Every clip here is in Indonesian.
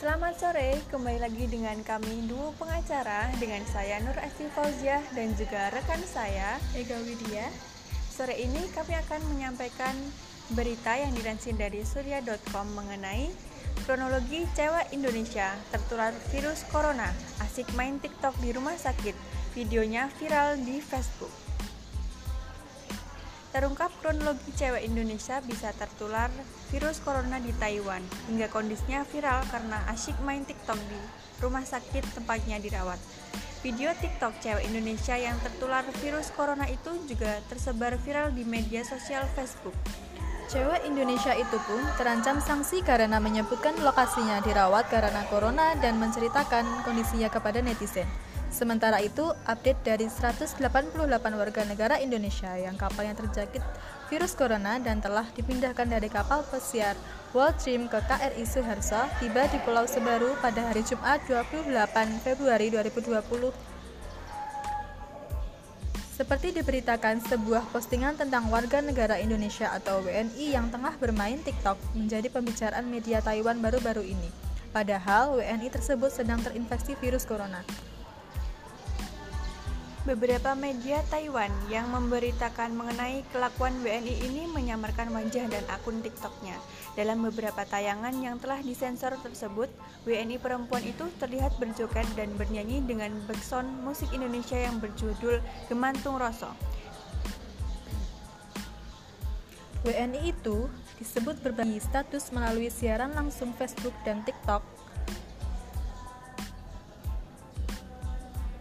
Selamat sore, kembali lagi dengan kami dua pengacara dengan saya Nur Esti Fauziah dan juga rekan saya Ega Widya. Sore ini kami akan menyampaikan berita yang dilansir dari surya.com mengenai kronologi cewek Indonesia tertular virus corona, asik main TikTok di rumah sakit, videonya viral di Facebook. Terungkap kronologi cewek Indonesia bisa tertular virus corona di Taiwan hingga kondisinya viral karena asyik main TikTok di rumah sakit tempatnya dirawat. Video TikTok cewek Indonesia yang tertular virus corona itu juga tersebar viral di media sosial Facebook. Cewek Indonesia itu pun terancam sanksi karena menyebutkan lokasinya dirawat karena corona dan menceritakan kondisinya kepada netizen. Sementara itu, update dari 188 warga negara Indonesia yang kapalnya terjangkit virus corona dan telah dipindahkan dari kapal pesiar World Dream ke KRI Suharto tiba di Pulau Sebaru pada hari Jumat 28 Februari 2020. Seperti diberitakan, sebuah postingan tentang warga negara Indonesia atau WNI yang tengah bermain TikTok menjadi pembicaraan media Taiwan baru-baru ini. Padahal WNI tersebut sedang terinfeksi virus corona. Beberapa media Taiwan yang memberitakan mengenai kelakuan WNI ini menyamarkan wajah dan akun TikToknya. Dalam beberapa tayangan yang telah disensor tersebut, WNI perempuan itu terlihat berjoget dan bernyanyi dengan backsound musik Indonesia yang berjudul Gemantung Roso. WNI itu disebut berbagi status melalui siaran langsung Facebook dan TikTok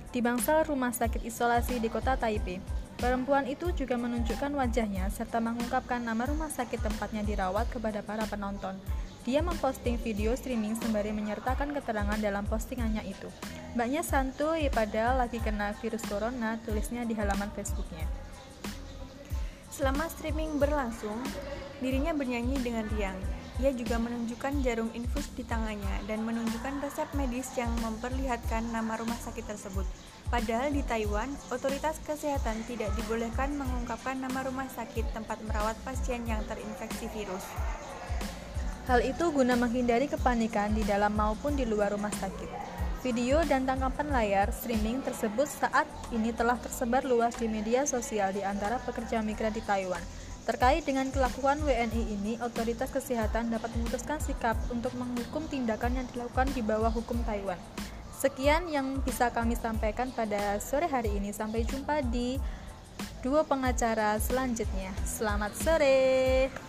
di bangsal rumah sakit isolasi di kota Taipei. Perempuan itu juga menunjukkan wajahnya serta mengungkapkan nama rumah sakit tempatnya dirawat kepada para penonton. Dia memposting video streaming sembari menyertakan keterangan dalam postingannya itu. Mbaknya santuy padahal lagi kena virus corona, tulisnya di halaman Facebooknya. Selama streaming berlangsung, dirinya bernyanyi dengan riang. Ia juga menunjukkan jarum infus di tangannya dan menunjukkan resep medis yang memperlihatkan nama rumah sakit tersebut. Padahal di Taiwan, otoritas kesehatan tidak dibolehkan mengungkapkan nama rumah sakit tempat merawat pasien yang terinfeksi virus. Hal itu guna menghindari kepanikan di dalam maupun di luar rumah sakit. Video dan tangkapan layar streaming tersebut saat ini telah tersebar luas di media sosial di antara pekerja migran di Taiwan. Terkait dengan kelakuan WNI ini, otoritas kesehatan dapat memutuskan sikap untuk menghukum tindakan yang dilakukan di bawah hukum Taiwan. Sekian yang bisa kami sampaikan pada sore hari ini. Sampai jumpa di dua pengacara selanjutnya. Selamat sore.